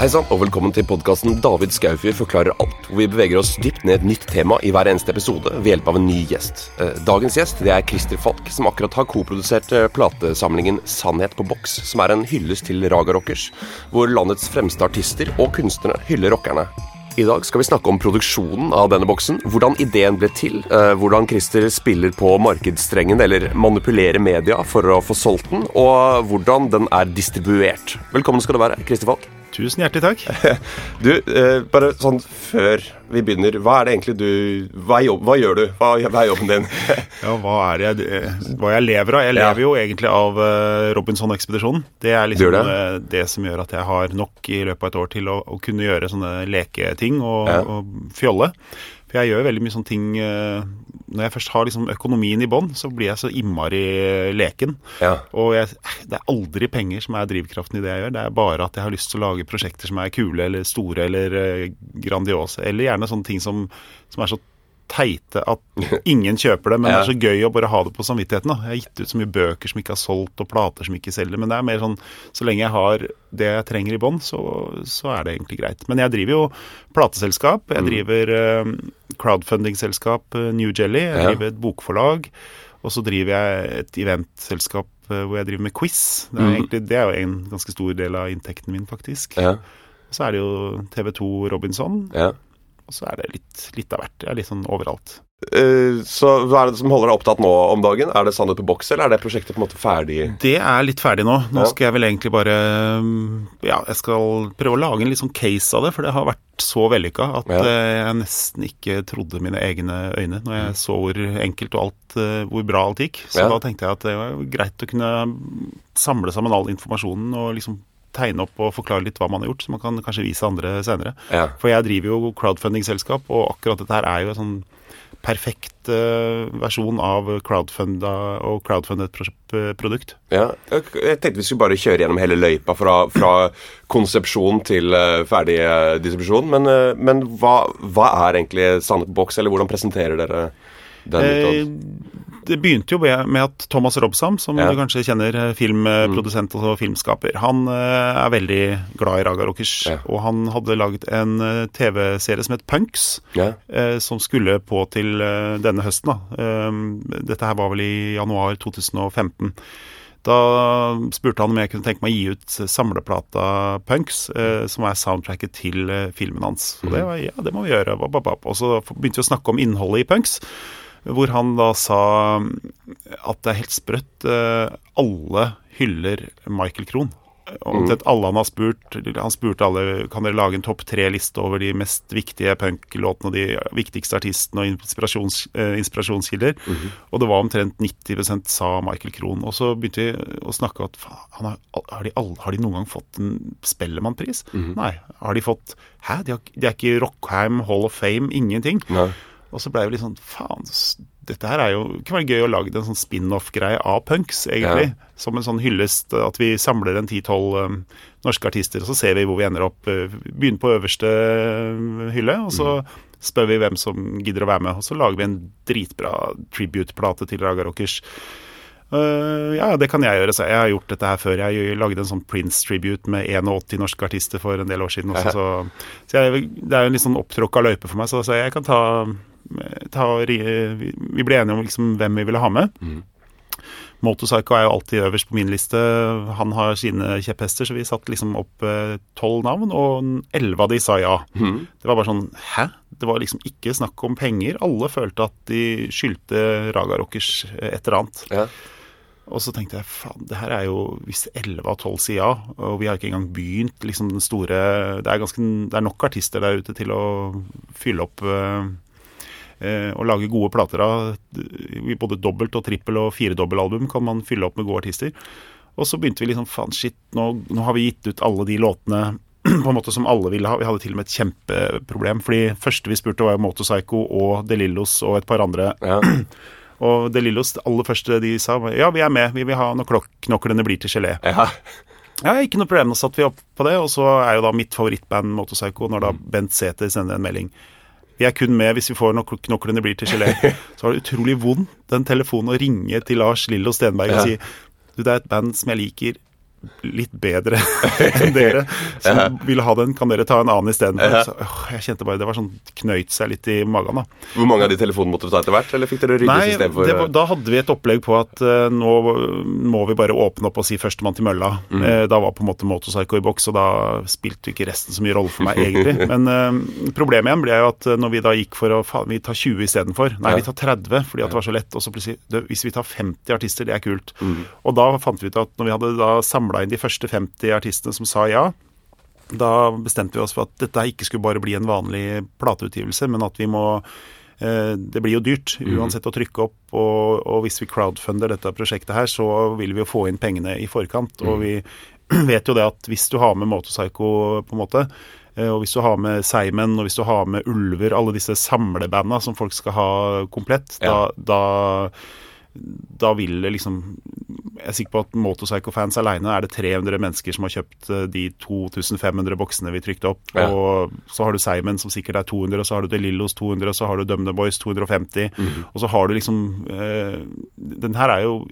Hei sann, og velkommen til podkasten David Skaufjord forklarer alt, hvor vi beveger oss dypt ned et nytt tema i hver eneste episode ved hjelp av en ny gjest. Eh, Dagens gjest det er Christer Falk, som akkurat har koprodusert eh, platesamlingen Sannhet på boks, som er en hyllest til Raga Rockers, hvor landets fremste artister og kunstnere hyller rockerne. I dag skal vi snakke om produksjonen av denne boksen, hvordan ideen ble til, eh, hvordan Christer spiller på markedsstrengen eller manipulerer media for å få solgt den, og hvordan den er distribuert. Velkommen skal du være, Christer Falk. Tusen hjertelig takk. Du, eh, bare sånn før vi begynner, hva er det egentlig du Hva, jobb, hva gjør du? Hva, hva er jobben din? Ja, hva er det jeg, eh, hva jeg lever av? Jeg Ja. lever jo egentlig av eh, Robinson-ekspedisjonen. Det er liksom det? eh, det som gjør at jeg har nok i løpet av et år til å, å kunne gjøre sånne leketing og, Ja. og fjolle. For jeg gjør veldig mye sånne ting Når jeg først har liksom økonomien i bånn, så blir jeg så innmari leken. Ja. Og jeg, det er aldri penger som er drivkraften i det jeg gjør. Det er bare at jeg har lyst til å lage prosjekter som er kule eller store eller eh, grandiose. Eller gjerne sånne ting som, som er så teite at ingen kjøper det, men Ja. det er så gøy å bare ha det på samvittigheten. Da. Jeg har gitt ut så mye bøker som ikke har solgt, og plater som ikke selger. Men det er mer sånn så lenge jeg har det jeg trenger i bånn, så, så er det egentlig greit. Men jeg driver jo plateselskap. Mm. Jeg driver eh, crowdfunding-selskap, eh, New Jelly. Jeg Ja. driver et bokforlag. Og så driver jeg et eventselskap eh, hvor jeg driver med quiz. Det er, Mm. egentlig, det er jo en ganske stor del av inntekten min, faktisk. Ja. Så er det jo TV2 Robinson, ja. Og så er det litt, litt av hvert. Jeg er litt sånn overalt. Uh, så hva er det som holder deg opptatt nå om dagen? Er det Sannhet på boks, eller er det prosjektet på en måte ferdig? Det er litt ferdig nå. Nå Ja. skal jeg vel egentlig bare mm, Ja, jeg skal prøve å lage en litt sånn case av det, for det har vært så vellykka at Ja. eh, jeg nesten ikke trodde mine egne øyne når jeg så hvor enkelt og alt eh, Hvor bra alt gikk. Så Ja. da tenkte jeg at det var greit å kunne samle sammen all informasjonen og liksom tegne opp og forklare litt hva man har gjort, så man kan kanskje vise andre senere. Ja. For jeg driver jo crowdfunding-selskap, og akkurat dette her er jo en sånn perfekt uh, versjon av crowdfunda og crowdfundet produkt. ja. Jeg tenkte vi skulle bare kjøre gjennom hele løypa fra, fra konsepsjon til uh, ferdig eh, distribusjon. Men, eh, men hva, hva er egentlig Sandbox, eller hvordan presenterer dere den? Eh, utad? Det begynte jo med at Thomas Robsam, som Ja. du kanskje kjenner, eh, filmprodusent og filmskaper, han eh, er veldig glad i Raga Rockers. Ja. Og han hadde laget en eh, TV-serie som het Punks, ja. som skulle på til denne høsten. Da. Eh, dette her var vel i januar 2015. Da spurte han om jeg kunne tenke meg å gi ut samleplata Punks, eh, som er soundtracket til filmen hans. Og det var ja, det må vi gjøre. Og så begynte vi å snakke om innholdet i Punks, hvor han da sa at det er helt sprøtt. eh, alle hyller Michael Krohn. Omtrent alle han har spurt Han spurte alle kan dere lage en topp tre-liste over de mest viktige punklåtene og de viktigste artistene og inspirasjons, eh, inspirasjonskilder. Og det var omtrent 90% sa Michael Krohn. Og så begynte vi å snakke at han har, har, de all, har de noen gang fått en Spellemannpris? Nei. Har de fått Hæ? De, har, de er ikke Rockheim Hall of Fame? Ingenting. Nei. Og så ble vi litt sånn Faen, dette her er jo Det kunne vært gøy å lage en sånn spin-off-greie av punks, egentlig. Som en sånn hyllest. At vi samler en ti-tolv um, norske artister, og så ser vi hvor vi ender opp. Uh, Begynner på øverste uh, hylle, og så spør vi hvem som gidder å være med. Og så lager vi en dritbra tribute-plate til Raga Rockers. Uh, ja, det kan jeg gjøre. Så jeg har gjort dette her før. Jeg lagde en sånn Prince-tribute med 81 norske artister for en del år siden også. Så, så jeg, det er jo en litt sånn opptråkka løype for meg, så, så jeg kan ta Vi vi ble enige om liksom hvem vi ville ha med. Motorpsycho er jo alltid øverst på min liste. Han har sine kjepphester, så vi satt liksom opp tolv navn, og elleve av de sa ja. Det var bare sånn Hæ? Det var liksom ikke snakk om penger. Alle følte at de skyldte Raga Rockers et eller annet. Ja. Og så tenkte jeg faen, det her er jo Hvis 11 av 12 sier ja, og vi har ikke engang begynt liksom den store Det er, ganske, det er nok artister der ute til å fylle opp eh, eh, og lage gode plater av. Både dobbelt og trippel og firedobbelalbum kan man fylle opp med gode artister. Og så begynte vi liksom faen, shit, nå, nå har vi gitt ut alle de låtene på en måte som alle ville ha. Vi hadde til og med et kjempeproblem. Fordi første vi spurte, var Motorpsycho og De Lillos og et par andre. Ja. Og De Lillos, det aller første de sa, var ja, vi er med, vi vil ha når knoklene blir til gelé. ja. Ja, ikke noe problem, Da satte vi opp på det. Og så er jo da mitt favorittband Motorpsycho, når da Bent Sæther sender en melding. Vi er kun med hvis vi får nok knoklene blir til gelé. Så var det utrolig vondt den telefonen å ringe til Lars Lillo Stenberg og si du, det er et band som jeg liker litt bedre enn dere som ja. ville ha den. Kan dere ta en annen istedenfor? Ja. Jeg kjente bare det var sånn knøyt seg litt i magen. da. Hvor mange av de telefonene måtte du ta etter hvert, eller fikk dere Nei, for... Nei, da hadde vi et opplegg på at uh, nå må vi bare åpne opp og si 'førstemann til mølla'. Mm. Uh, da var på en måte Motorpsycho i boks, og da spilte ikke resten så mye rolle for meg, egentlig. Men uh, problemet igjen ble jo at når vi da gikk for å faen, vi tar 20 istedenfor. Nei, ja. vi tar 30 fordi at det var så lett. Og så plutselig Hvis vi tar 50 artister, det er kult. Mm. Og da fant vi ut at når vi hadde da samla inn de første 50 artistene som sa ja, da bestemte vi oss for at dette ikke skulle bare bli en vanlig plateutgivelse, men at vi må eh, det blir jo dyrt mm. uansett å trykke opp, og, og, hvis vi crowdfunder dette prosjektet her, så vil vi jo få inn pengene i forkant. Og mm. vi vet jo det at hvis du har med Motorpsycho, på en måte, eh, og hvis du har med Seimen, og hvis du har med Ulver, alle disse samlebanda som folk skal ha komplett, ja. da, da da vil det liksom Jeg er sikker på at Motorpsycho-fans aleine er det 300 mennesker som har kjøpt eh, de 2500 boksene vi trykte opp. Ja. Og så har du Simon som sikkert er 200, og så har du DeLillos 200, og så har du Dumne Boys 250. Mm. Og så har du liksom eh, Den her er jo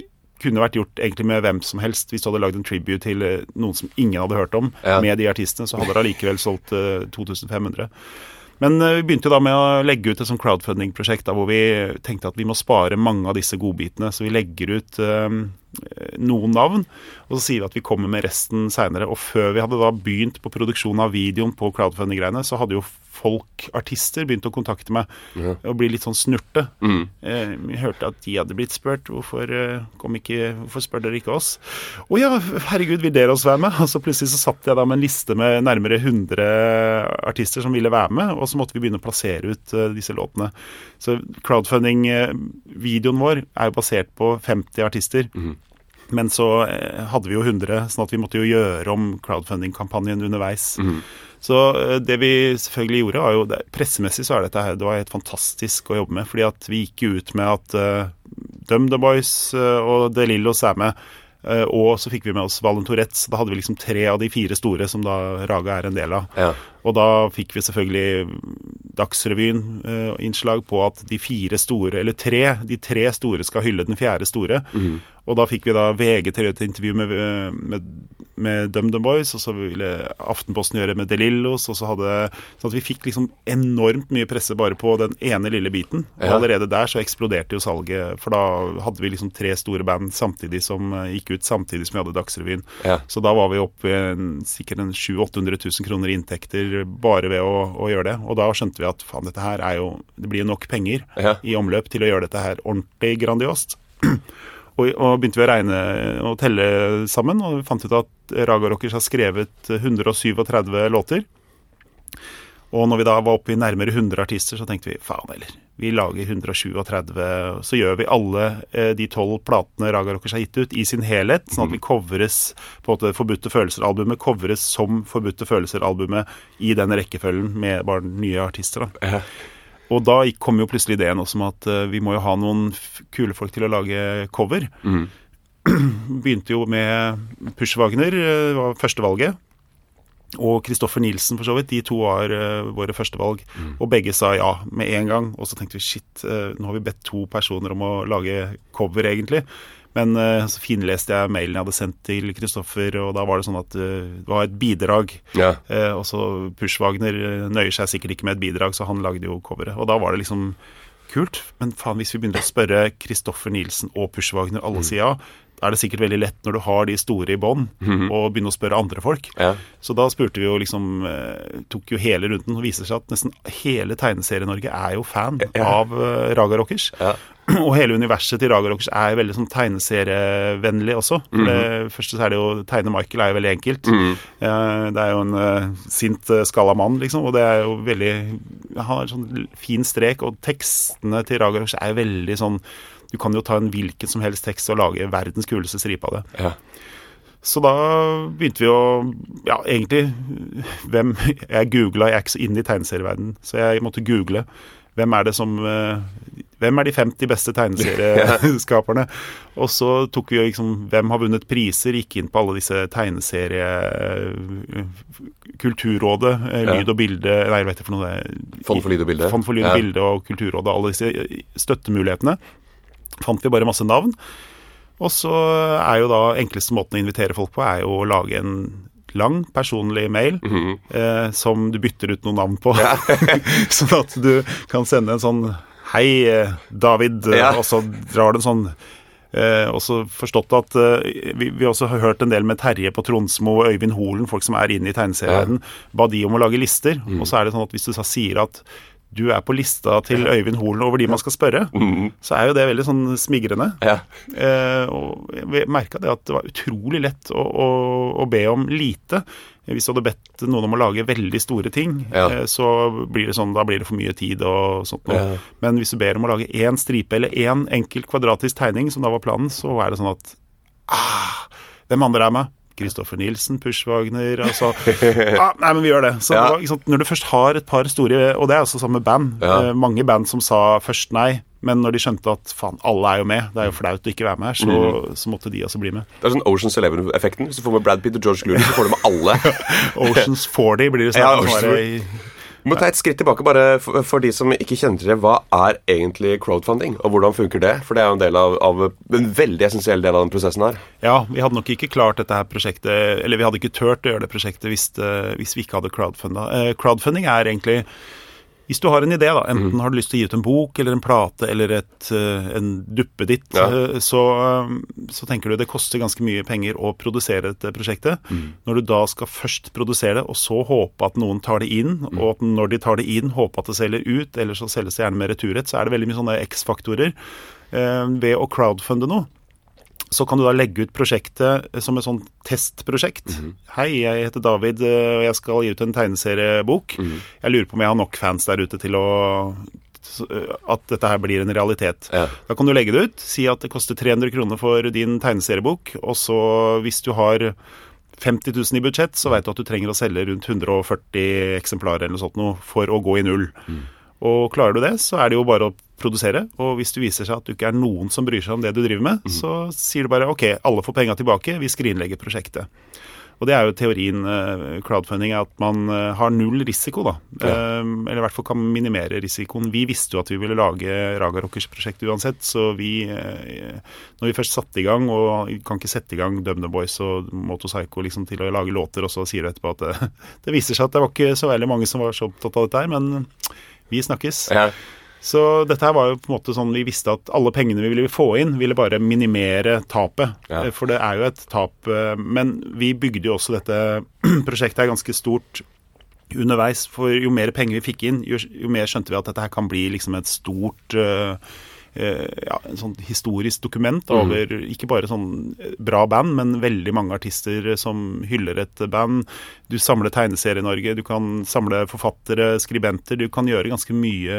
kunne vært gjort egentlig med hvem som helst. Hvis du hadde lagd en tribute til eh, noen som ingen hadde hørt om, ja. med de artistene, så hadde det allikevel solgt eh, 2500. Men eh, vi begynte da med å legge ut et sånt crowdfunding-prosjekt hvor vi tenkte at vi må spare mange av disse godbitene. Så vi legger ut um, noen navn, og så sier vi at vi kommer med resten seinere. Og før vi hadde da begynt på produksjon av videoen på crowdfunding-greiene, så hadde jo folk, artister, begynt å kontakte meg ja. og bli litt sånn snurte. Mm. Eh, vi hørte at de hadde blitt spurt. Hvorfor, eh, ikke, hvorfor spør dere ikke oss? Å ja, herregud, vil dere også være med? Og så plutselig så satt jeg da med en liste med nærmere 100 artister som ville være med, og så måtte vi begynne å plassere ut uh, disse låtene. Så crowdfunding-videoen vår er jo basert på 50 artister. Mm. Men så eh, hadde vi jo 100, sånn at vi måtte jo gjøre om crowdfunding-kampanjen underveis. Mm. Så eh, det vi selvfølgelig gjorde, var jo det, Pressemessig så er dette her, det var helt fantastisk å jobbe med. fordi at vi gikk ut med at uh, Dum The Boys uh, og De Lillos er med. Uh, og så fikk vi med oss Valentoretz. Da hadde vi liksom tre av de fire store som da Raga er en del av. Ja. Og da fikk vi selvfølgelig Dagsrevyen-innslag på at de fire store, eller tre, de tre store skal hylle den fjerde store. Mm. Og da fikk vi da VG til et intervju med, med, med DumDum Boys, og så ville Aftenposten gjøre med DeLillos, og så hadde Sånn at vi fikk liksom enormt mye presse bare på den ene lille biten. Og allerede der så eksploderte jo salget, for da hadde vi liksom tre store band samtidig som eh, gikk ut samtidig som vi hadde Dagsrevyen. Ja. Så da var vi oppe i sikkert en 700 000-800 000 kroner i inntekter bare ved å, å, gjøre det. Og da skjønte vi at faen, dette her er jo Det blir nok penger ja. i omløp til å gjøre dette her ordentlig grandiost. Og, og, begynte vi å regne og telle sammen, og vi fant ut at Raga Rockers har skrevet 137 låter. Og når vi da var oppe i nærmere 100 artister, så tenkte vi faen heller. Vi lager 137, så gjør vi alle eh, de tolv platene Raga Rockers har gitt ut, i sin helhet. Sånn at vi covres på en måte Forbudte følelser-albumet covres som Forbudte følelser-albumet i den rekkefølgen med bare nye artister. da. Og da kom jo plutselig ideen også om at uh, vi må jo ha noen kule folk til å lage cover. Mm. Begynte jo med Push Wagner, uh, var førstevalget. Og Kristoffer Nilsen, for så vidt. De to var uh, våre førstevalg. Mm. Og begge sa ja med en gang. Og så tenkte vi shit, uh, nå har vi bedt to personer om å lage cover, egentlig. Men uh, så finleste jeg mailen jeg hadde sendt til Kristoffer, og da var det sånn at uh, det var et bidrag. Ja. Uh, og så Pushwagner nøyer seg sikkert ikke med et bidrag, så han lagde jo coveret. Og da var det liksom kult. Men faen, hvis vi begynner å spørre Kristoffer Nielsen og Pushwagner, alle mm. sier ja, er det sikkert veldig lett når du har de store i bånn, mm -hmm. å begynne å spørre andre folk. Ja. Så da spurte vi jo liksom Tok jo hele runden, og viser seg at nesten hele Tegneserie-Norge er jo fan ja. av Raga Rockers. Ja. og hele universet til Raga Rockers er veldig sånn tegneserievennlig også. For det mm. første så er det jo Tegne Michael er jo veldig enkelt. Mm. det er jo en uh, sint, skalla mann, liksom, og det er jo veldig Han har sånn fin strek, og tekstene til Raga Rockers er veldig sånn Du kan jo ta en hvilken som helst tekst og lage verdens kuleste stripe av det. Ja. Så da begynte vi å Ja, egentlig Hvem Jeg googla, jeg er ikke så inne i tegneserieverdenen, så jeg måtte google hvem er det som uh, hvem er de 50 beste tegneserieskaperne? og så tok vi liksom Hvem har vunnet priser? Gikk inn på alle disse tegneserie... Kulturrådet, eh, lyd og bilde Nei, hva heter det for noe? Fond for lyd og bilde. Fond for lyd og bilde og Kulturrådet. Alle disse støttemulighetene. Fant vi bare masse navn. Og så er jo da enkleste måten å invitere folk på, er jo å lage en lang, personlig mail eh, som du bytter ut noen navn på. sånn at du kan sende en sånn Hei, eh, David, eh, Ja. og så drar du en sånn Eh, også forstått at eh, vi, vi også har hørt en del med Terje på Tronsmo og Øyvind Holen, folk som er inne i tegneserieverdenen, ba de om å lage lister. Mm. Og så er det sånn at hvis du sier at du er på lista til Øyvind Holen over de man skal spørre, så er jo det veldig sånn smigrende. Mm. Ja. Eh, og jeg merka det at det var utrolig lett å, å, å be om lite. Hvis du hadde bedt noen om å lage veldig store ting, Ja. eh, så blir det sånn, da blir det for mye tid og sånt noe. Ja. Men hvis du ber om å lage én stripe eller én enkelt kvadratisk tegning, som da var planen, så er det sånn at ah, Hvem andre er med? Kristoffer Nilsen, Pushwagner altså, ah, Nei, men vi gjør det. Så Ja. sant, Når du først har et par store Og det er også samme band. Ja. Eh, mange band som sa først nei, men når de skjønte at faen, alle er jo med, det er jo flaut å ikke være med her, så, Mm. så måtte de også bli med. Det er sånn Oceans Eleven-effekten. Hvis du får med Brad Pitt og George Clooney, så får du med alle. Oceans 40 blir det Ja, Vi må ta et skritt tilbake bare for, for de som ikke kjenner til det. Hva er egentlig crowdfunding, og hvordan funker det? For det er jo en, del av, av, en veldig essensiell del av den prosessen her. Ja, vi hadde nok ikke klart dette her prosjektet Eller vi hadde ikke turt å gjøre det prosjektet hvis, hvis vi ikke hadde crowdfunda. Eh, crowdfunding er egentlig Hvis du har en idé, da, enten har du lyst til å gi ut en bok eller en plate eller et, eh, en duppeditt, Ja. eh, så, eh, så tenker du det koster ganske mye penger å produsere dette prosjektet. Når du da skal først produsere det, og så håpe at noen tar det inn, og at når de tar det inn, håpe at det selger ut, eller så selges det gjerne med returrett, så er det veldig mye sånne X-faktorer. Ved å crowdfunde noe, så kan du da legge ut prosjektet som et sånn testprosjekt. Hei, jeg heter David, eh, og jeg skal gi ut en tegneseriebok. Jeg lurer på om jeg har nok fans der ute til å eh, at dette her blir en realitet. Ja. Da kan du legge det ut, si at det koster 300 kroner for din tegneseriebok, og så hvis du har 50 000 i budsjett, så vet du at du trenger å selge rundt 140 eksemplarer eller noe sånt noe for å gå i null. Og klarer du det, så er det jo bare å produsere. Og hvis det viser seg at du ikke er noen som bryr seg om det du driver med, så sier du bare ok, alle får penga tilbake, vi skrinlegger prosjektet. Og det er jo teorien eh, crowdfunding, er at man eh, har null risiko, da. Eh, eller i hvert fall kan minimere risikoen. Vi visste jo at vi ville lage Raga Rockers prosjekt uansett, så vi eh, Når vi først satte i gang, og vi kan ikke sette i gang Dum The Boys og Motorpsycho liksom, til å lage låter, og så sier du etterpå at det, det viser seg at det var ikke så veldig mange som var så opptatt av dette her, men vi snakkes. Ja. Så dette her var jo på en måte sånn vi visste at alle pengene vi ville få inn, ville bare minimere tapet. Ja. Eh, For det er jo et tap. eh, Men vi bygde jo også dette prosjektet er ganske stort underveis. For jo mer penger vi fikk inn, jo, jo mer skjønte vi at dette her kan bli liksom et stort eh, ja, en sånn historisk dokument over ikke bare sånn bra band, men veldig mange artister som hyller et band. Du samler Tegneserie-Norge, du kan samle forfattere, skribenter. Du kan gjøre ganske mye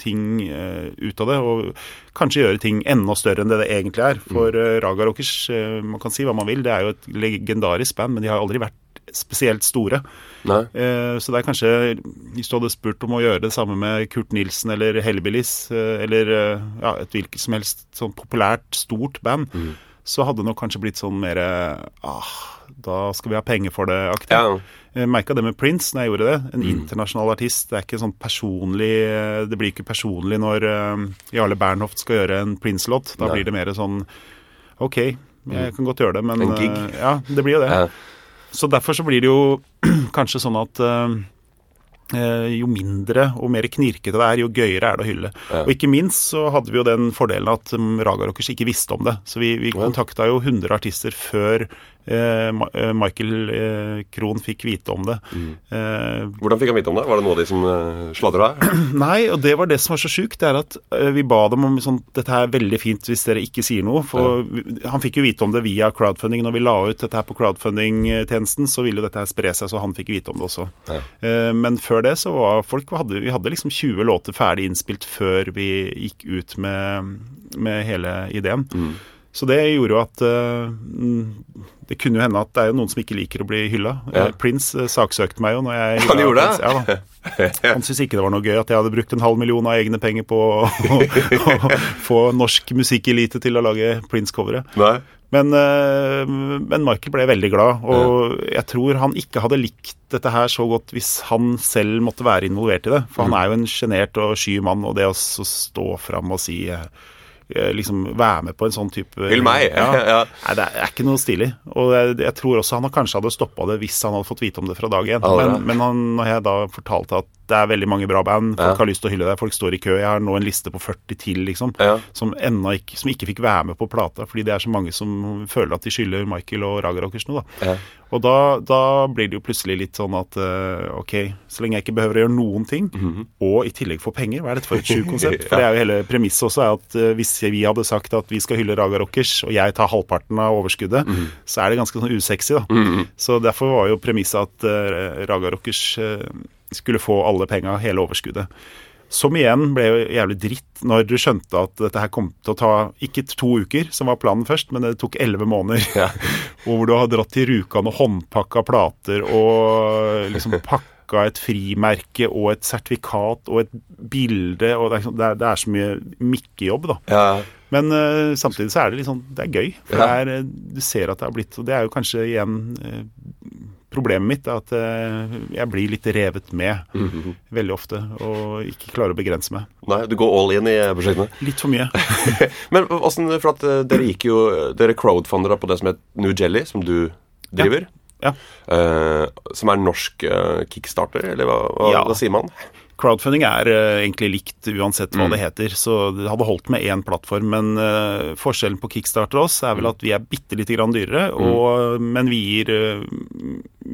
ting eh, ut av det, og kanskje gjøre ting enda større enn det det egentlig er. For eh, Raga Rockers, eh, man kan si hva man vil, det er jo et legendarisk band, men de har aldri vært spesielt store. Eh, Så det er kanskje Hvis du hadde spurt om å gjøre det samme med Kurt Nilsen eller Hellbillies, eh, eller eh, ja, et hvilket som helst sånn populært, stort band, så hadde det nok kanskje blitt sånn mer ah, Da skal vi ha penger for det-aktig. Ja. Jeg merka det med Prince når jeg gjorde det. En internasjonal artist. Det er ikke sånn personlig Det blir ikke personlig når Jarle Bernhoft skal gjøre en Prince-låt. Da Nei. blir det mer sånn OK, jeg kan godt gjøre det, men En gig. eh, Ja, det blir jo det. Ja. Så derfor så blir det jo kanskje sånn at eh, eh, jo mindre og mer knirkete det er, jo gøyere er det å hylle. Ja. Og ikke minst så hadde vi jo den fordelen at um, Raga Rockers ikke visste om det. Så vi, vi kontakta jo 100 artister før Michael eh, Krohn fikk vite om det. Mm. Eh, Hvordan fikk han vite om det? Var det noe av de som uh, sladra? Nei, og det var det som var så sjukt. Det er at eh, vi ba dem om sånn Dette er veldig fint hvis dere ikke sier noe. For vi- han fikk jo vite om det via crowdfunding. Når vi la ut dette her på crowdfunding-tjenesten, så ville dette her spre seg, så han fikk vite om det også. Ja. Eh, Men før det så var folk hadde, Vi hadde liksom 20 låter ferdig innspilt før vi gikk ut med, med hele ideen. Mm. Så det gjorde jo at eh, mm, Det kunne jo hende at det er jo noen som ikke liker å bli hylla. Ja. Eh, Prince eh, saksøkte meg jo når jeg Han gjorde det? Ja. Han syntes ikke det var noe gøy at jeg hadde brukt en halv million av egne penger på å, å få norsk musikkelite til å lage Prince-coveret. Men, eh, men Michael ble veldig glad, og jeg tror han ikke hadde likt dette her så godt hvis han selv måtte være involvert i det. For han er jo en sjenert og sky mann, og det å stå fram og si liksom være med på en sånn type Hyll meg! Ja. Ja. Nei, det er ikke noe stilig. Og jeg, jeg tror også han kanskje hadde stoppa det hvis han hadde fått vite om det fra dag én. Men, men han, når jeg da fortalte at det er veldig mange bra band, folk Ja. har lyst til å hylle deg, folk står i kø, jeg har nå en liste på 40 til, liksom, Ja. som, ikke, som ikke fikk være med på plata, fordi det er så mange som føler at de skylder Michael og Raga Rockers noe, da. Ja. Og da, da blir det jo plutselig litt sånn at uh, ok, så lenge jeg ikke behøver å gjøre noen ting, Mhm. og i tillegg få penger, hva er dette for et sjukt konsept? For det er jo hele premisset også, er at uh, hvis vi hadde sagt at vi skal hylle Raga Rockers, og jeg tar halvparten av overskuddet, Mhm. så er det ganske sånn usexy, da. Så derfor var jo premisset at uh, Rockers eh, skulle få alle penga, hele overskuddet. Som igjen ble jo jævlig dritt når du skjønte at dette her kom til å ta ikke to uker, som var planen først, men det tok elleve måneder. Ja. hvor du har dratt til Rjukan og håndpakka plater og liksom pakka et frimerke og et sertifikat og et bilde og Det er, liksom- det er, det er så mye mikkejobb, da. Ja. Men uh, samtidig så er det litt sånn Det er gøy. For Ja. det er, eh, du ser at det har blitt Og det er jo kanskje igjen eh, problemet mitt, er at eh, jeg blir litt revet med Mhm. veldig ofte. Og ikke klarer å begrense meg. Nei, du går all in i prosjektene. Litt for mye. Men hvordan, For at eh, dere gikk jo Dere crowdfundera på det som het New Jelly, som du driver. Ja. Eh, som er norsk uh, kickstarter, eller hva, hva, Ja. hva sier man? Crowdfunding er eh, egentlig likt uansett hva Mm. det heter, så det hadde holdt med én plattform. Men eh, forskjellen på Kickstarter og oss er Mm. vel at vi er bitte lite grann dyrere, og, men vi gir, eh,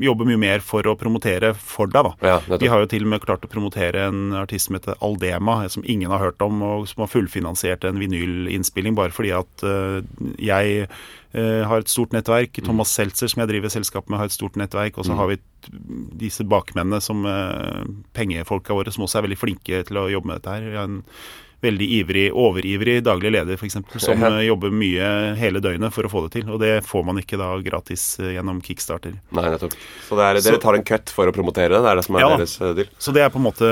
jobber mye mer for å promotere for deg, da. Ja. Vi har jo til og med klart å promotere en artist som heter Aldema, som ingen har hørt om, og som har fullfinansiert en vinylinnspilling bare fordi at eh, jeg eh, har et stort nettverk. Thomas Seltzer, som jeg driver selskap med, har et stort nettverk. Og så har vi disse bakmennene som uh, pengefolka våre, som også er veldig flinke til å jobbe med dette her. Vi har en veldig ivrig, overivrig daglig leder, f.eks., som eh, jobber mye hele døgnet for å få det til. Og det får man ikke da gratis eh, gjennom Kickstarter. Nei, nettopp. Så, det er, dere tar en cut for å promotere det? Det er det som er Ja deres eh, deal? Så det er på en måte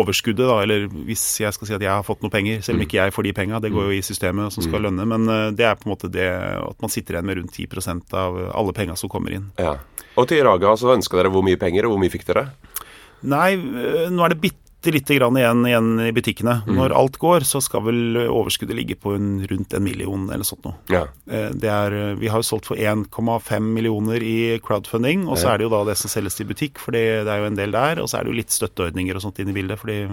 overskuddet, da, eller hvis jeg skal si at jeg har fått noe penger, selv om ikke jeg får de penga, det går jo i systemet som skal lønne, men det er på en måte det at man sitter igjen med rundt 10% av alle penga som kommer inn. Ja. Og til Raga så ønska dere hvor mye penger, og hvor mye fikk dere? Nei, nå er det bitte lite grann igjen, igjen i butikkene. Når alt går, så skal vel overskuddet ligge på en, rundt en million eller sånt noe. Ja. Eh, Det er, eh, vi har jo solgt for 1,5 millioner i crowdfunding, og så er det jo da det som selges i butikk, for det er jo en del der. Og så er det jo litt støtteordninger og sånt inn i bildet, fordi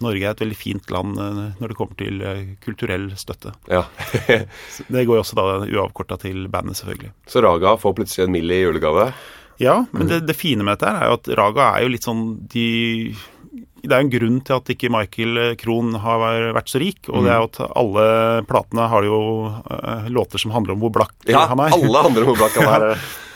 Norge er et veldig fint land eh, når det kommer til kulturell støtte. ja. Det går jo også da uavkorta til bandet, selvfølgelig. så Raga får plutselig en mill i julegave? Ja, men det, det fine med dette er jo at Raga er jo litt sånn de det er en grunn til at ikke Michael Krohn har vært så rik, og det er jo at alle platene har jo eh, låter som handler om hvor blakk Ja, han er. alle handler om hvor blakk han er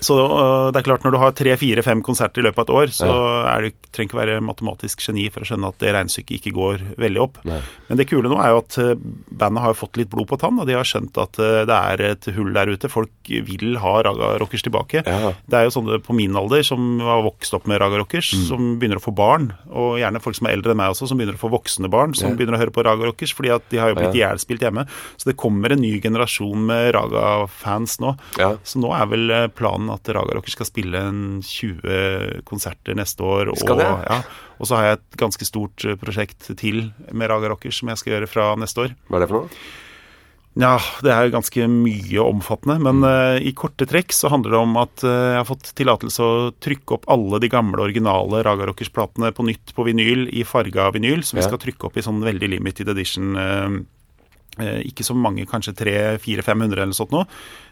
Så øh, det er klart, når du har tre, fire, fem konserter i løpet av et år, så er du, trenger ikke være matematisk geni for å skjønne at det regnestykket ikke går veldig opp. Nei. Men det kule nå er jo at øh, bandet har fått litt blod på tann, og de har skjønt at øh, det er et hull der ute. Folk vil ha Raga Rockers tilbake. Ja. Det er jo sånne på min alder som har vokst opp med Raga Rockers, Mm. som begynner å få barn, og gjerne folk som er eldre enn meg også, som begynner å få voksne barn, som Ja. begynner å høre på Raga Rockers, fordi at de har jo blitt Ja. ihjelspilt hjemme. Så det kommer en ny generasjon med Raga-fans nå. Ja. Så nå er vel eh, planen at Raga Rockers skal spille en 20 konserter neste år. Og? Ja, og så har jeg et ganske stort eh, prosjekt til med Raga Rockers som jeg skal gjøre fra neste år. Hva er det for noe? Ja, det er ganske mye omfattende, men eh, i korte trekk så handler det om at uh, jeg har fått tillatelse å trykke opp alle de gamle, originale Raga Rockers-platene på nytt på vinyl i farga vinyl, som vi skal trykke opp i sånn veldig limited edition. eh, ikke så mange, kanskje 300-400-500 eller sånt noe.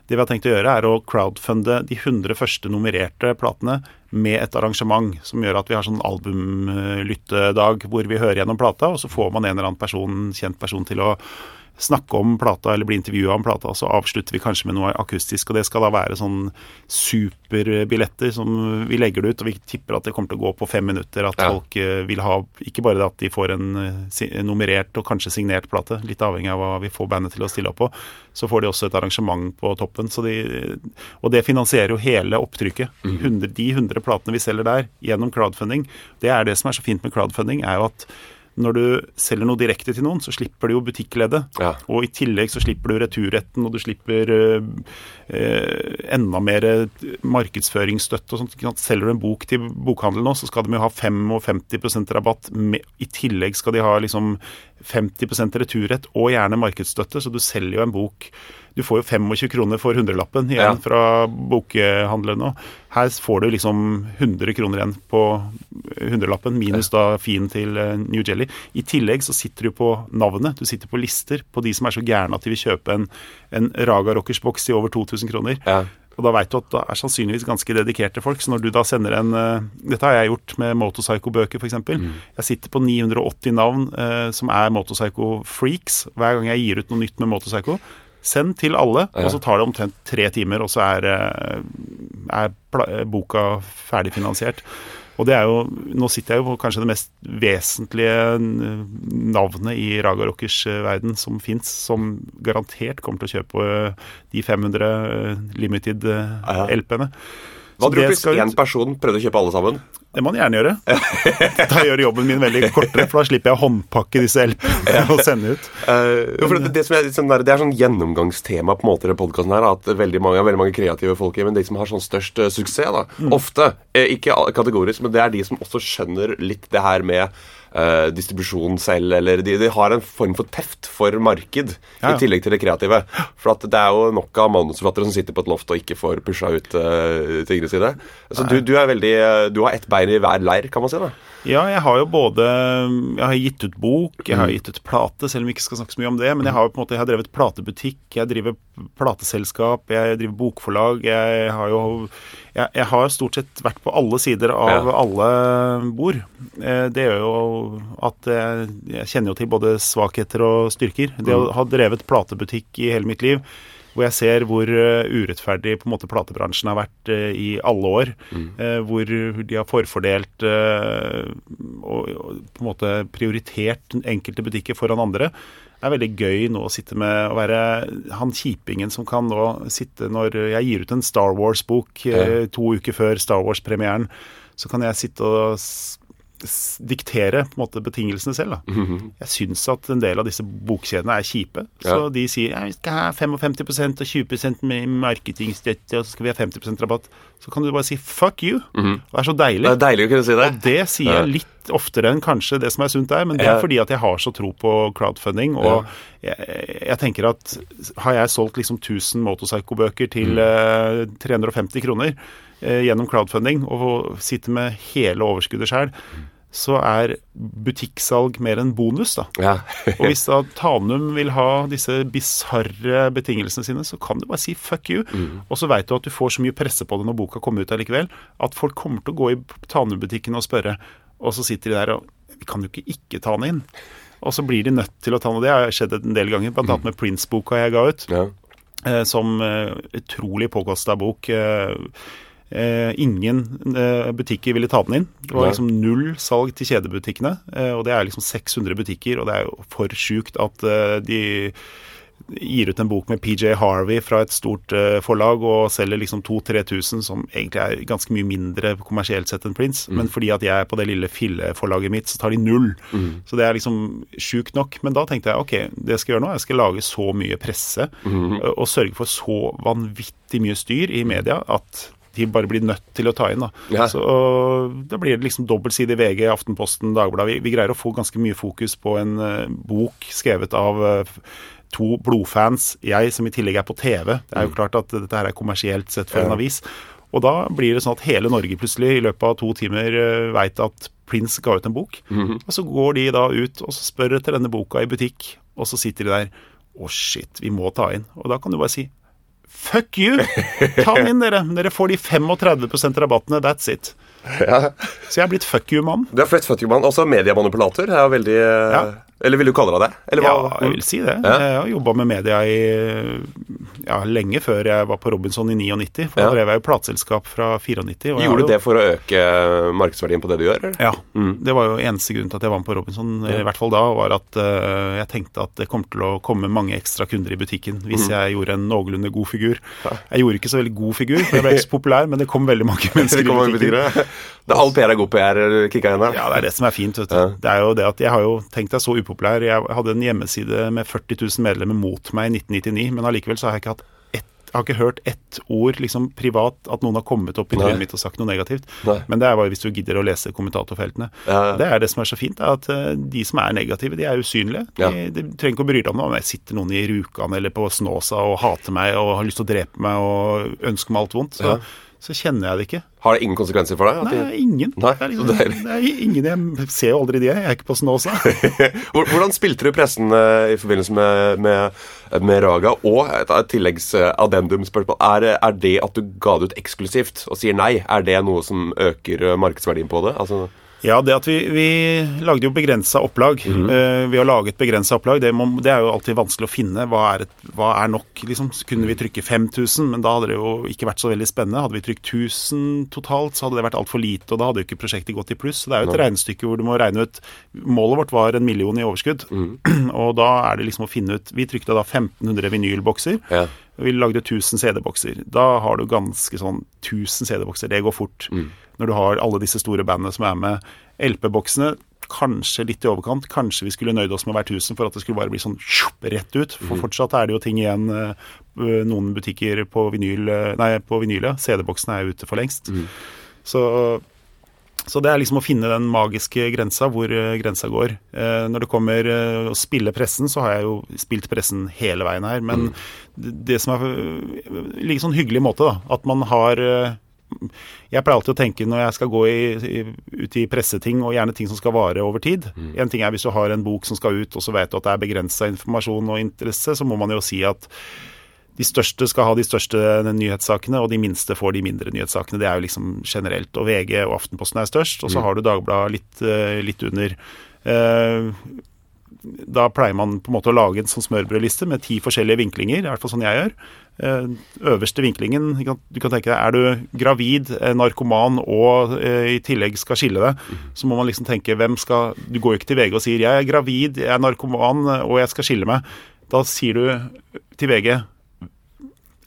Det vi har tenkt å gjøre, er å crowdfunde de 100 første nummererte platene med et arrangement som gjør at vi har sånn albumlyttedag hvor vi hører gjennom plata, og så får man en eller annen person, kjent person til å snakke om plata eller bli intervjua om plata, så avslutter vi kanskje med noe akustisk. Og det skal da være sånn superbilletter som vi legger det ut, og vi tipper at det kommer til å gå på fem minutter. At Ja. folk eh, vil ha ikke bare det at de får en eh, nummerert og kanskje signert plate, litt avhengig av hva vi får bandet til å stille opp på, så får de også et arrangement på toppen. Så de, og det finansierer jo hele opptrykket. 100, de 100 platene vi selger der gjennom crowdfunding. Det er det som er så fint med crowdfunding, er jo at når du selger noe direkte til noen, så slipper du jo butikkleddet. Ja. Og i tillegg så slipper du returretten, og du slipper øh, øh, enda mer markedsføringsstøtte og sånt. Selger du en bok til bokhandelen nå, så skal de jo ha 55% rabatt. I tillegg skal de ha liksom 50% returrett og gjerne markedsstøtte, så du selger jo en bok Du får jo 25 kroner for hundrelappen igjen Ja. fra bokhandelen nå. Her får du liksom 100 kroner igjen på hundrelappen, minus da fin til eh, New Jelly. I tillegg så sitter du på navnet, du sitter på lister på de som er så gærne at de vil kjøpe en, en Raga Rockers-boks til over 2000 kroner. Ja. Og da veit du at det er sannsynligvis ganske dedikerte folk. Så når du da sender en eh, Dette har jeg gjort med Motorpsycho-bøker, f.eks. Mm. Jeg sitter på 980 navn eh, som er Motorpsycho-freaks hver gang jeg gir ut noe nytt med Motorpsycho. Send til alle, og så tar det omtrent tre timer, og så er, eh, er eh, boka ferdigfinansiert. Og det er jo, Nå sitter jeg jo på kanskje det mest vesentlige navnet i Raga Rockers eh, verden som fins, som garantert kommer til å kjøpe eh, de 500 eh, limited eh, Ja. LP-ene. Hva tror du hvis én person prøvde å kjøpe alle sammen? Det må han gjerne gjøre. Da gjør jobben min veldig kortere, for da slipper jeg å håndpakke disse LP-ene og sende ut. Uh, jo, for det, det, som er, sånn der, det er sånn gjennomgangstema på en måte i podkasten her, at veldig mange, veldig mange kreative folk, men de som har sånn størst uh, suksess, da, ofte, eh, ikke kategorisk, men det er de som også skjønner litt det her med eh, distribusjon selv, eller de, de har en form for teft for marked, Ja, ja. i tillegg til det kreative. For at det er jo nok av manusforfattere som sitter på et loft og ikke får pusha ut uh, tingene sine. Så du, du er veldig eh, Du har ett bein i hver leir, kan man si. da. Ja, jeg har jo både Jeg har gitt ut bok, jeg har gitt ut plate, selv om vi ikke skal snakke så mye om det. Men jeg har jo på en måte Jeg har drevet platebutikk, jeg driver plateselskap, jeg driver bokforlag. Jeg har jo jeg, jeg har stort sett vært på alle sider av Ja. alle bord. Eh, Det gjør jo at jeg, jeg kjenner jo til både svakheter og styrker. Det å ha drevet platebutikk i hele mitt liv, hvor jeg ser hvor eh, urettferdig på en måte platebransjen har vært eh, i alle år. eh, Hvor de har forfordelt og, på en måte prioritert enkelte butikker foran andre. Det er veldig gøy nå å sitte med å være han kjipingen som kan nå sitte når jeg gir ut en Star Wars-bok to uker før Star Wars-premieren, så kan jeg sitte og diktere på en måte betingelsene selv. Da. Jeg syns at en del av disse bokkjedene er kjipe. Så de sier ja, vi skal ha 55 og 20% med marketingstøtte, og så skal vi ha 50% rabatt. Så kan du bare si fuck you. Det er så deilig. Det er deilig å kunne si det. Og det sier jeg litt oftere enn kanskje det som er sunt der, men det er Ja. fordi at jeg har så tro på crowdfunding. Og jeg, jeg tenker at har jeg solgt liksom 1000 Motorpsycho-bøker til eh, 350 kroner eh, gjennom crowdfunding, og sitter med hele overskuddet sjøl, så er butikksalg mer en bonus, da. Ja. Og hvis da Tanum vil ha disse bisarre betingelsene sine, så kan du bare si fuck you. Og så veit du at du får så mye presse på det når boka kommer ut allikevel, at folk kommer til å gå i Tanum-butikken og spørre, og så sitter de der og Vi kan jo ikke ikke ta den inn. Og så blir de nødt til å ta den, og det har skjedd en del ganger, bl.a. annet med Prince-boka jeg ga ut ja. eh, som eh, utrolig påkosta bok. Eh, eh, ingen eh, butikker ville ta den inn. Det var liksom null salg til kjedebutikkene. Eh, og det er liksom 600 butikker, og det er jo for sjukt at eh, de gir ut en bok med PJ Harvey fra et stort eh, forlag og selger liksom 2000-3000, som egentlig er ganske mye mindre kommersielt sett enn Prince. Men fordi at jeg er på det lille filleforlaget mitt, så tar de null. Så det er liksom sjukt nok. Men da tenkte jeg ok, det jeg skal gjøre nå, jeg skal lage så mye presse ø, og sørge for så vanvittig mye styr i media at de bare blir nødt til å ta inn. Da, Ja. så, da blir det liksom dobbeltside i VG, Aftenposten, Dagbladet. Vi, vi greier å få ganske mye fokus på en uh, bok skrevet av uh, to blodfans. Jeg som i tillegg er på TV. Det er jo klart at dette her er kommersielt sett for en avis. Og da blir det sånn at hele Norge plutselig i løpet av to timer uh, veit at Prince ga ut en bok. Og så går de da ut og så spør etter denne boka i butikk, og så sitter de der. Å, shit, vi må ta inn. Og da kan du bare si Fuck you! Ta den inn, dere. Dere får de 35% rabattene. That's it. Så jeg er blitt fuck you-mann. Du er fuck you mann, også mediemanipulator. Det er veldig eh, Ja. Eller vil du kalle deg det? Eller Ja, hva? jeg vil si det. Ja. Jeg har jobba med media i ja, lenge før jeg var på Robinson i 99. For da drev jeg jo plateselskap fra 94. og Gjorde du det for å øke markedsverdien på det du gjør? eller? Ja. Det var jo eneste grunn til at jeg var med på Robinson, i hvert fall da, var at uh, jeg tenkte at det kom til å komme mange ekstra kunder i butikken hvis jeg gjorde en noenlunde god figur. Jeg gjorde ikke så veldig god figur, for jeg ble ikke så populær, men det kom veldig mange mennesker i butikken. er all PR er god PR, kicka der. Ja, det er det som er fint. vet du. Det er jo det at Jeg har jo tenkt deg så upopulær. Jeg hadde en hjemmeside med 40 000 medlemmer mot meg i 1999, men allikevel så har jeg ikke hatt jeg har ikke hørt ett ord liksom privat at noen har kommet opp i trynet mitt og sagt noe negativt. Nei. Men det er bare hvis du gidder å lese kommentatorfeltene. Ja, ja. Det er det som er så fint, er at eh, de som er negative, de er usynlige. De, Ja. de trenger ikke å bry deg om det. Om jeg sitter noen i Rjukan eller på Snåsa og hater meg og har lyst til å drepe meg og ønsker meg alt vondt, så. Så kjenner jeg det ikke. Har det ingen konsekvenser for deg? Nei, de- ingen. Nei, det, er liksom, det, er... det er ingen Jeg ser jo aldri de, jeg er ikke på Snåsa. Hvor- Hvordan spilte du pressen eh, i forbindelse med, med, med Raga? Og et, et tilleggs eh, addendum-spørsmål. Er, er det at du ga det ut eksklusivt og sier nei, er det noe som øker eh, markedsverdien på det? Altså, Ja, det at vi, vi lagde jo begrensa opplag. Mhm. eh, ved å lage et begrensa opplag, det, må, det er jo alltid vanskelig å finne. Hva er, et, hva er nok, liksom? Kunne vi trykke 5000, men da hadde det jo ikke vært så veldig spennende. Hadde vi trykt 1000 totalt, så hadde det vært altfor lite, og da hadde jo ikke prosjektet gått i pluss. Så det er jo et regnestykke hvor du må regne ut Målet vårt var en million i overskudd, Mhm. og da er det liksom å finne ut Vi trykte da 1500 vinylbokser. Ja. Vi lagde 1000 CD-bokser. Da har du ganske sånn 1000 CD-bokser. Det går fort. Når du har alle disse store bandene som er med. LP-boksene kanskje litt i overkant. Kanskje vi skulle nøyd oss med hver 1000 for at det skulle bare bli sånn tjup, rett ut. For fortsatt er det jo ting igjen. eh, Noen butikker på vinyl eh, Nei, på vinylet. CD-boksene er ute for lengst. Så så det er liksom å finne den magiske grensa, hvor eh, grensa går. Når det kommer å spille pressen, så har jeg jo spilt pressen hele veien her. Men det, det som er eh, like sånn hyggelig måte, da, at man har jeg pleier alltid å tenke når jeg skal gå i, i, ut i presseting, og gjerne ting som skal vare over tid En ting er hvis du har en bok som skal ut, og så vet du at det er begrensa informasjon og interesse, så må man jo si at de største skal ha de største nyhetssakene, og de minste får de mindre nyhetssakene. Det er jo liksom generelt. Og VG og Aftenposten er størst, og så har du Dagbladet litt, eh, litt under. Eh, Da pleier man på en måte å lage en sånn smørbrødliste med ti forskjellige vinklinger. I hvert fall sånn jeg gjør. Eh, Øverste vinklingen Du kan tenke deg, Er du gravid, eh, narkoman og eh, i tillegg skal skille deg, så må man liksom tenke hvem skal Du går jo ikke til VG og sier 'jeg er gravid, jeg er narkoman og jeg skal skille meg'. Da sier du til VG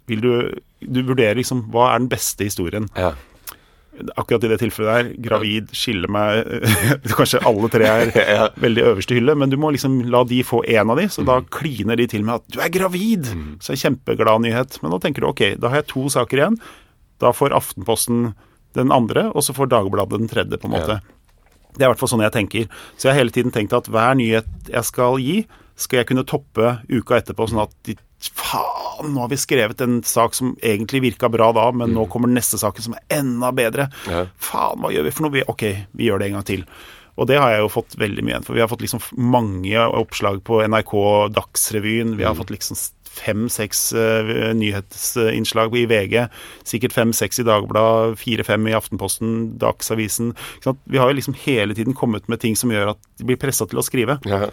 vil du, du vurderer liksom hva er den beste historien. ja. Akkurat i det tilfellet der, gravid, skille meg Kanskje alle tre er Ja. veldig øverste hylle, men du må liksom la de få én av de, så da kliner de til med at 'du er gravid'! Så er det en kjempeglad nyhet. Men da tenker du ok, da har jeg to saker igjen. Da får Aftenposten den andre, og så får Dagbladet den tredje, på en måte. Det er i hvert fall sånn jeg tenker. Så jeg har hele tiden tenkt at hver nyhet jeg skal gi, skal jeg kunne toppe uka etterpå, sånn at de Faen, nå har vi skrevet en sak som egentlig virka bra da, men nå kommer den neste saken som er enda bedre. Ja. Faen, hva gjør vi for noe? Vi- Ok, vi gjør det en gang til. Og det har jeg jo fått veldig mye igjen for. Vi har fått liksom mange oppslag på NRK Dagsrevyen. Vi har fått liksom fem-seks uh, nyhetsinnslag i VG. Sikkert fem-seks i Dagbladet, fire-fem i Aftenposten, Dagsavisen. Vi har jo liksom hele tiden kommet med ting som gjør at de blir pressa til å skrive. Ja.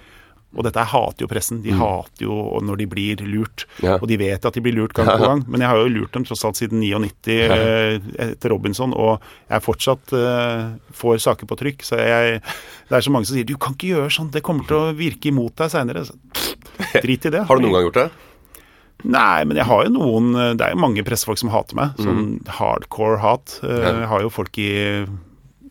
Og dette jeg hater jo pressen. De hater jo når de blir lurt. Ja. Og de vet at de blir lurt gang på gang. Men jeg har jo lurt dem tross alt siden 99 eh, etter Robinson, og jeg fortsatt eh, får saker på trykk. Så jeg, det er så mange som sier 'du kan ikke gjøre sånn, det kommer til å virke imot deg seinere'. Drit i det. Har du noen gang gjort det? Nei, men jeg har jo noen Det er jo mange pressefolk som hater meg. Sånn hardcore hat. Eh, Jeg har jo folk i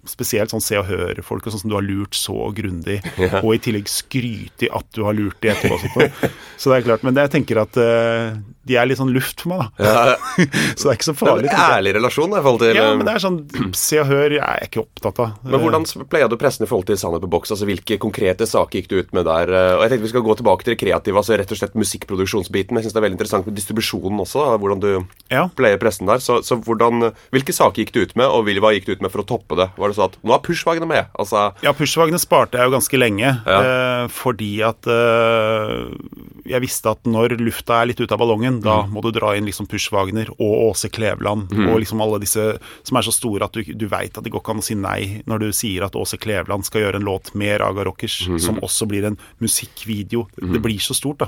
Spesielt sånn Se og Hør-folk og sånn som du har lurt så grundig, Ja. og i tillegg skryte i at du har lurt de etterpå. og sånt. Så det er klart, Men jeg tenker at uh, de er litt sånn luft for meg, da. Ja. Så det er ikke så farlig. Det er en ærlig relasjon i forhold til Ja, men det er sånn Se og Hør jeg er ikke opptatt av. Men hvordan pleia du pressen i forhold til Sannhet på boks? Altså Hvilke konkrete saker gikk du ut med der? Eh, Og jeg tenkte vi skal gå tilbake til det kreative, altså rett og slett musikkproduksjonsbiten. Jeg syns det er veldig interessant med distribusjonen også, da, hvordan du Ja. pleier pressen der. Så, så hvordan, hvilke saker gikk du ut med, og hva gikk du ut med for å toppe det? Var det sånn at nå er Pushwagene med? Altså Ja, pushvagene sparte jeg jo ganske lenge. Ja. Eh, fordi at eh, jeg visste at når lufta er litt ute av ballongen, da Mm. må du dra inn liksom Pushwagner og Åse Kleveland og liksom alle disse som er så store at du, du veit at det går ikke an å si nei når du sier at Åse Kleveland skal gjøre en låt med Raga Rockers, Mm-hmm. som også blir en musikkvideo. Mm. Det blir så stort, da.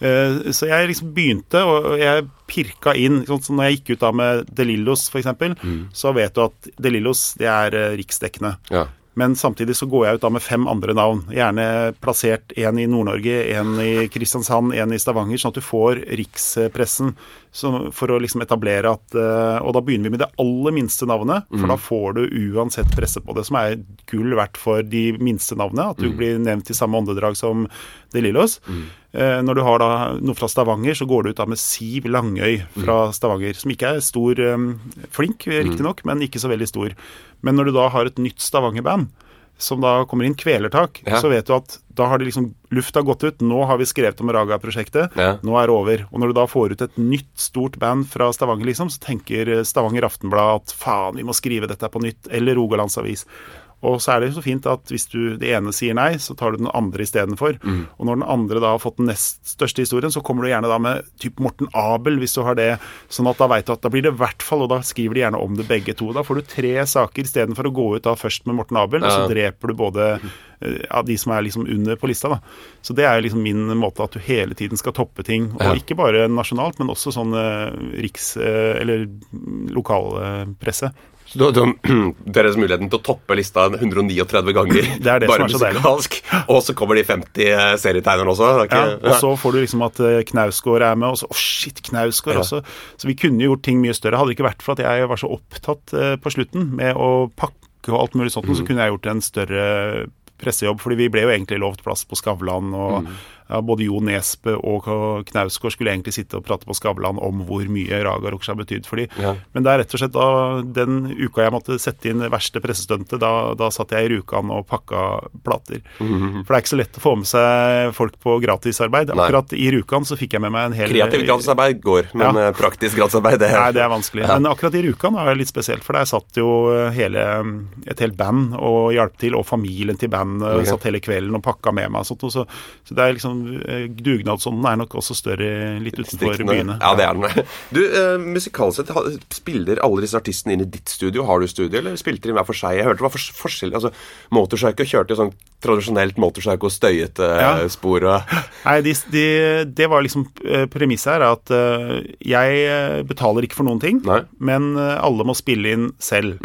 Eh, så jeg liksom begynte, og jeg pirka inn sånn som Når jeg gikk ut da med De Lillos, f.eks., Mm. så vet du at De Lillos det er eh, riksdekkende. ja. Men samtidig så går jeg ut da med fem andre navn. Gjerne plassert én i Nord-Norge, én i Kristiansand, én i Stavanger, sånn at du får rikspressen Så for å liksom etablere at eh, Og da begynner vi med det aller minste navnet, for da får du uansett presse på det, som er gull verdt for de minste navnene. At du blir nevnt i samme åndedrag som De Lillos. Eh, Når du har da noe fra Stavanger, så går du ut da med Siv Langøy fra Stavanger, som ikke er stor eh, Flink, riktignok, men ikke så veldig stor. Men når du da har et nytt Stavanger-band, som da kommer inn Kvelertak, Ja. så vet du at da har det liksom lufta gått ut. Nå har vi skrevet om Raga-prosjektet. Ja. Nå er det over. Og når du da får ut et nytt, stort band fra Stavanger, liksom, så tenker Stavanger Aftenblad at faen, vi må skrive dette på nytt. Eller Rogalands Avis. Og så er det så fint at hvis du det ene sier nei, så tar du den andre istedenfor. Mm. Og når den andre da har fått den nest største historien, så kommer du gjerne da med typ Morten Abel, hvis du har det. Sånn at da veit du at da blir det i hvert fall, og da skriver de gjerne om det begge to. Da får du tre saker istedenfor å gå ut da først med Morten Abel, og så dreper du både av de som er liksom under på lista. da. Så det er liksom min måte at du hele tiden skal toppe ting. Og Ja. ikke bare nasjonalt, men også sånn eh, riks- eh, eller lokalpresse. Så du, du, Deres muligheten til å toppe lista 139 ganger, Det er det bare som er så musikalsk. Og så kommer de 50 serietegnerne også. er Ja, og så får du liksom at eh, Knausgård er med, og så Å, shit, Knausgård Ja. også. Så vi kunne jo gjort ting mye større. Hadde det ikke vært for at jeg var så opptatt eh, på slutten med å pakke og alt mulig sånt, Mm. så kunne jeg gjort en større pressejobb. Fordi vi ble jo egentlig lovt plass på Skavlan, og Mm. Ja, både Jo Nesbø og Knausgård skulle egentlig sitte og prate på Skavlan om hvor mye Raga Rocksa har betydd for dem. Ja. Men det er rett og slett da den uka jeg måtte sette inn det verste pressestuntet, da, da satt jeg i Rjukan og pakka plater. For det er ikke så lett å få med seg folk på gratisarbeid. Nei. Akkurat i Rjukan så fikk jeg med meg en hel Kreativt gratisarbeid går, men Ja. eh, praktisk gratisarbeid det Nei, det er vanskelig. Ja. Men akkurat i Rjukan er det litt spesielt, for der satt jo hele, et helt band og hjalp til, og familien til bandet okay. satt hele kvelden og pakka med meg og sånt. og Så, så det er liksom eh, Dugnadsånden er nok også større litt utenfor byene. Ja, det er den. Du, eh, musikalsk sett, spiller alle disse artistene inn i ditt studio? Har du studio, eller spilte de hver for seg? Jeg hørte det var for forskjell. Altså, Motorpsycho kjørte jo sånn tradisjonelt Motorpsycho støyete Ja. eh, spor og Nei, de, de, det var liksom eh, Premisset her er at uh, jeg eh, betaler ikke for noen ting, Nei. men eh, alle må spille inn selv.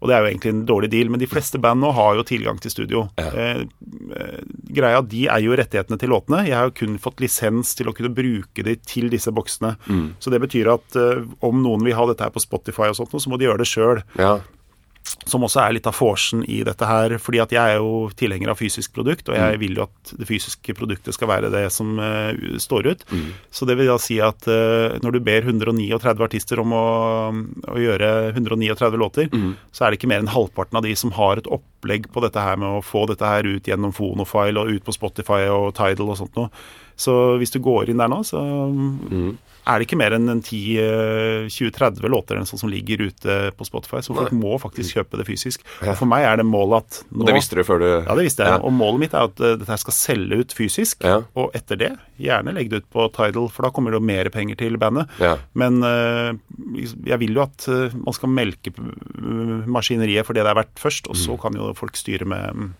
Og det er jo egentlig en dårlig deal, men de fleste band nå har jo tilgang til studio. Ja. eh, greia, De eier jo rettighetene til låtene. Jeg har jo kun fått lisens til å kunne bruke de til disse boksene. Så det betyr at eh, om noen vil ha dette her på Spotify og sånt, så må de gjøre det sjøl Ja. Som også er litt av forsen i dette her. fordi at jeg er jo tilhenger av fysisk produkt, og jeg vil jo at det fysiske produktet skal være det som uh, står ut. Så det vil da si at uh, når du ber 139 artister om å, å gjøre 139 låter, så er det ikke mer enn halvparten av de som har et opplegg på dette her med å få dette her ut gjennom Fonofile og ut på Spotify og Tidal og sånt noe. Så hvis du går inn der nå, så er det ikke mer enn 10-20-30 låter eller sånn som ligger ute på Spotify. Så folk må faktisk kjøpe det fysisk. Og for meg er det målet at nå Og det visste du før du Ja, det visste jeg. Ja. Og målet mitt er at eh, dette skal selge ut fysisk. Ja. Og etter det, gjerne legge det ut på Tidal, for da kommer det jo mer penger til bandet. Men eh, jeg vil jo at eh, man skal melke eh, maskineriet for det det er verdt først, og så Mm. kan jo folk styre med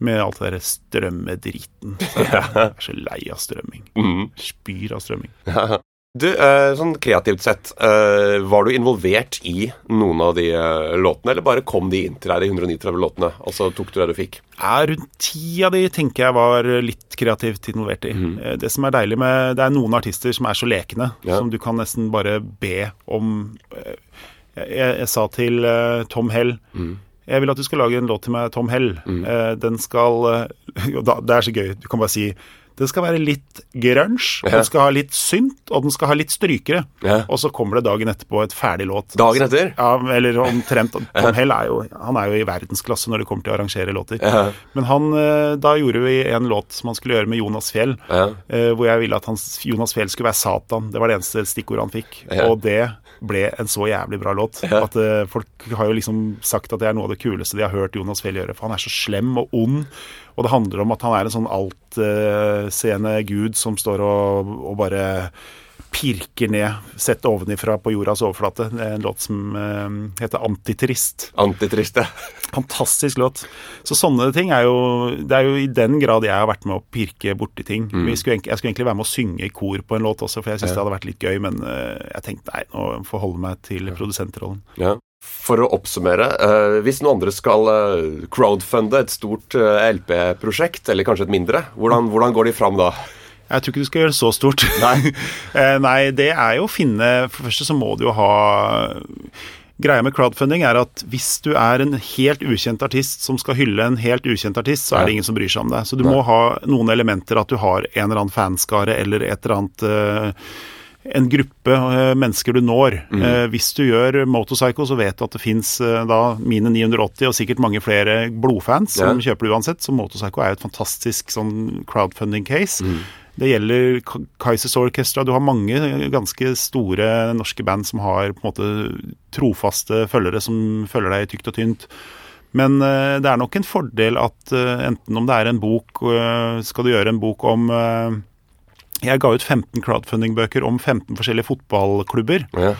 med alt det der strømmedriten. Jeg er så lei av strømming. Mhm. Spyr av strømming. Du, eh, sånn kreativt sett, eh, var du involvert i noen av de eh, låtene, eller bare kom de inn til deg, de 139 låtene, og så tok du det du fikk? Ja, rundt ti av de tenker jeg var litt kreativt involvert i. Mm. Det som er deilig med Det er noen artister som er så lekne, Ja. som du kan nesten bare be om Jeg, jeg sa til Tom Hell jeg vil at du skal lage en låt til meg, Tom Hell. Eh, den skal eh, Det er så gøy. Du kan bare si den skal være litt grunge, Ja. den skal ha litt synt, og den skal ha litt strykere. Ja. Og så kommer det dagen etterpå et ferdig låt. Dagen etter? Ja, eller omtrent. Tom Hell er jo, han er jo i verdensklasse når det kommer til å arrangere låter. Ja. Men han, eh, da gjorde vi en låt som han skulle gjøre med Jonas Fjell. Eh, Hvor jeg ville at han, Jonas Fjell skulle være Satan. Det var det eneste stikkordet han fikk. Og det ble en så jævlig bra låt. Ja. At uh, Folk har jo liksom sagt at det er noe av det kuleste de har hørt Jonas Fjell gjøre. For han er så slem og ond. Og det handler om at han er en sånn altseende gud som står og, og bare pirker ned, sett ovenifra på jordas overflate. Det er en låt som eh, heter Antitrist. Antitrist, ja. Fantastisk låt. Så sånne ting er jo Det er jo i den grad jeg har vært med å pirke borti ting. Vi skulle, jeg skulle egentlig være med å synge i kor på en låt også, for jeg syntes det hadde vært litt gøy, men eh, jeg tenkte nei, nå får jeg holde meg til produsentrollen. Ja. For å oppsummere, eh, hvis noen andre skal eh, crowdfunde et stort eh, LP-prosjekt, eller kanskje et mindre, hvordan, hvordan går de fram da? Jeg tror ikke du skal gjøre det så stort. Nei. Eh, Nei, det er jo å finne For det første så må du jo ha Greia med crowdfunding er at hvis du er en helt ukjent artist som skal hylle en helt ukjent artist, så er det ingen som bryr seg om det. Så du må ha noen elementer, at du har en eller annen fanskare eller et eller annet eh, en gruppe eh, mennesker du når. Mm. Hvis du gjør Motorcycle, så vet du at det fins da mine 980 og sikkert mange flere blodfans som kjøper det uansett. Så Motorcycle er jo et fantastisk sånn crowdfunding case. Mm. Det gjelder Kaisers Kaizers Orchestra. Du har mange ganske store norske band som har på en måte trofaste følgere som følger deg tykt og tynt. Men eh, det er nok en fordel at eh, enten om det er en bok eh, Skal du gjøre en bok om Jeg ga ut 15 crowdfunding-bøker om 15 forskjellige fotballklubber. Ja.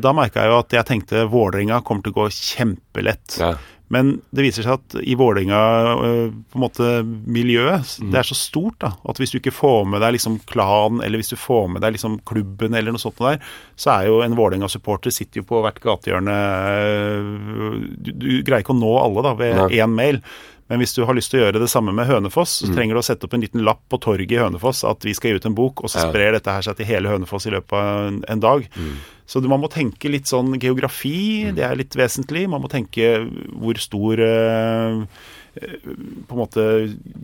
Da merka jeg jo at jeg tenkte Vålerenga kommer til å gå kjempelett. Ja. Men det viser seg at i Vålerenga øh, på en måte miljøet, det er så stort da, at hvis du ikke får med deg liksom klan, eller hvis du får med deg liksom klubben eller noe sånt der, så er jo en Vålerenga-supporter sitter jo på hvert gatehjørne øh, du, du greier ikke å nå alle da ved Nei. én mail. Men hvis du har lyst til å gjøre det samme med Hønefoss, så trenger du å sette opp en liten lapp på torget i Hønefoss at vi skal gi ut en bok, og så Ja. sprer dette her seg til hele Hønefoss i løpet av en, en dag. Så man må tenke litt sånn geografi, det er litt vesentlig. Man må tenke hvor stor eh, på en måte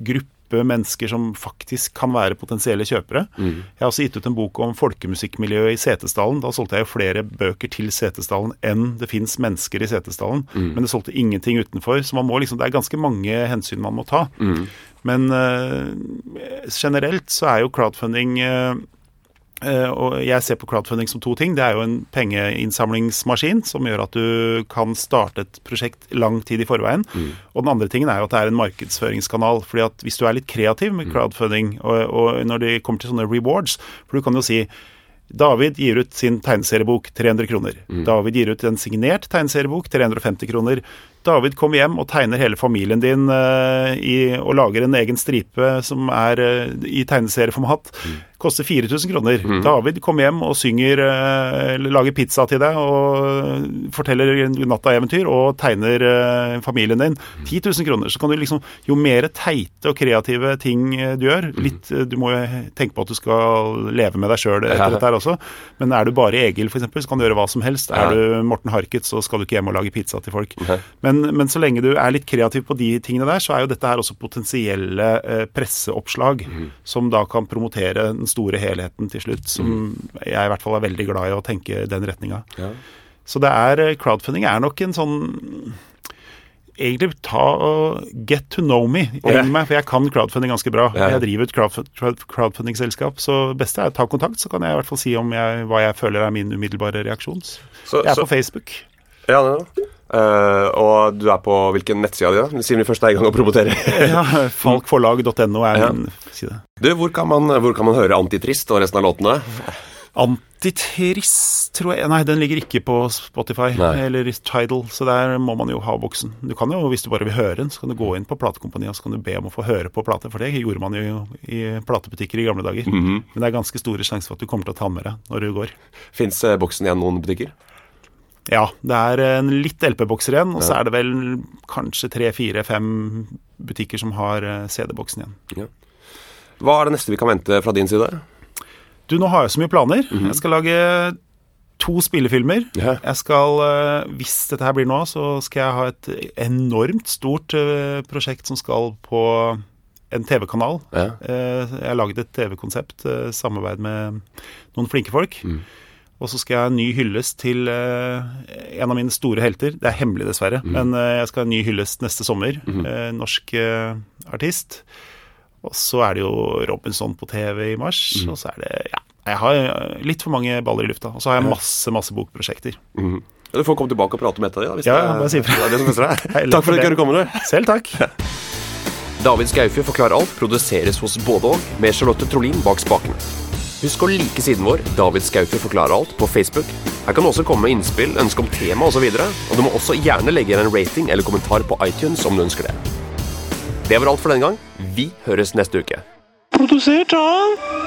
gruppe mennesker som faktisk kan være potensielle kjøpere. Jeg har også gitt ut en bok om folkemusikkmiljøet i Setesdalen. Da solgte jeg jo flere bøker til Setesdalen enn det fins mennesker i Setesdalen. Men det solgte ingenting utenfor, så man må liksom, det er ganske mange hensyn man må ta. Men uh, generelt så er jo crowdfunding Eh, og jeg ser på crowdfunding som to ting. Det er jo en pengeinnsamlingsmaskin som gjør at du kan starte et prosjekt lang tid i forveien. Og den andre tingen er jo at det er en markedsføringskanal. fordi at hvis du er litt kreativ med crowdfunding, og, og når det kommer til sånne rewards For du kan jo si David gir ut sin tegneseriebok 300 kroner. David gir ut en signert tegneseriebok 350 kroner. David kommer hjem og tegner hele familien din uh, i, og lager en egen stripe som er uh, i tegneserieformat. Koster 4000 kroner. David kommer hjem og synger eh, eller lager pizza til deg og forteller natta-eventyr og tegner eh, familien din. 10 000 kroner. Så kan du liksom Jo mer teite og kreative ting eh, du gjør litt, eh, Du må jo tenke på at du skal leve med deg sjøl etter Ja. dette her også. Men er du bare Egil, f.eks., så kan du gjøre hva som helst. Ja. Er du Morten Harket, så skal du ikke hjem og lage pizza til folk. Men, men så lenge du er litt kreativ på de tingene der, så er jo dette her også potensielle presseoppslag presseoppslag som da kan promotere den store helheten til slutt, som jeg i hvert fall er veldig glad i å tenke den retninga. Ja. Så det er eh, crowdfunding er nok en sånn Egentlig ta og get to know me. Ring meg, for jeg kan crowdfunding ganske bra. Ja. Jeg driver et crowdf- crowd- crowdfunding-selskap, så det beste er å ta kontakt. Så kan jeg i hvert fall si om jeg, hva jeg føler er min umiddelbare reaksjon. Så- Jeg er så- på Facebook. Ja, det er det. Eh, og du er på hvilken nettside di, da? Siden vi først er i gang å promotere. Ja, Falkforlag.no er Ja. min side. Du, hvor kan, man, hvor kan man høre Antitrist og resten av låtene? Antitrist, tror jeg Nei, den ligger ikke på Spotify Nei. eller Tidal, så der må man jo ha boksen. Du kan jo, hvis du bare vil høre den, så kan du gå inn på platekompaniet og så kan du be om å få høre på plate, for det gjorde man jo i platebutikker i gamle dager. Mhm. Men det er ganske store sjanser for at du kommer til å ta den med deg når du går. Fins boksen igjen noen butikker? Ja, det er en litt LP-bokser igjen, og så er det vel kanskje tre, fire, fem butikker som har eh, CD-boksen igjen. Hva er det neste vi kan vente fra din side? Du, nå har jeg så mye planer. Jeg skal lage to spillefilmer. Ja. Jeg skal, eh, Hvis dette her blir nå, så skal jeg ha et enormt stort eh, prosjekt som skal på en TV-kanal. Ja. Eh, Jeg har laget et TV-konsept, samarbeid med noen flinke folk. Og så skal jeg ha en ny hyllest til eh, en av mine store helter. Det er hemmelig, dessverre, men eh, jeg skal ha en ny hyllest neste sommer. Eh, Norsk eh, artist. Og så er det jo Robinson på TV i mars. Og så er det Ja. Jeg har eh, litt for mange baller i lufta. Og så har jeg masse, masse bokprosjekter. Mhm. Ja, Du får komme tilbake og prate om et av de, da. Hvis Ja, det, bare si det er det som fester deg. Takk for at du kunne komme. Du. Selv takk. David Skaufjord forklarer alt produseres hos både og, med Charlotte Trolin bak spakene. Husk å like siden vår, David Skaufjord forklarer alt, på Facebook. Her kan du også komme med innspill, ønske om tema osv. Og, så og du må også gjerne legge igjen en rating eller kommentar på iTunes om du ønsker det. Det var alt for denne gang. Vi høres neste uke. Produsert av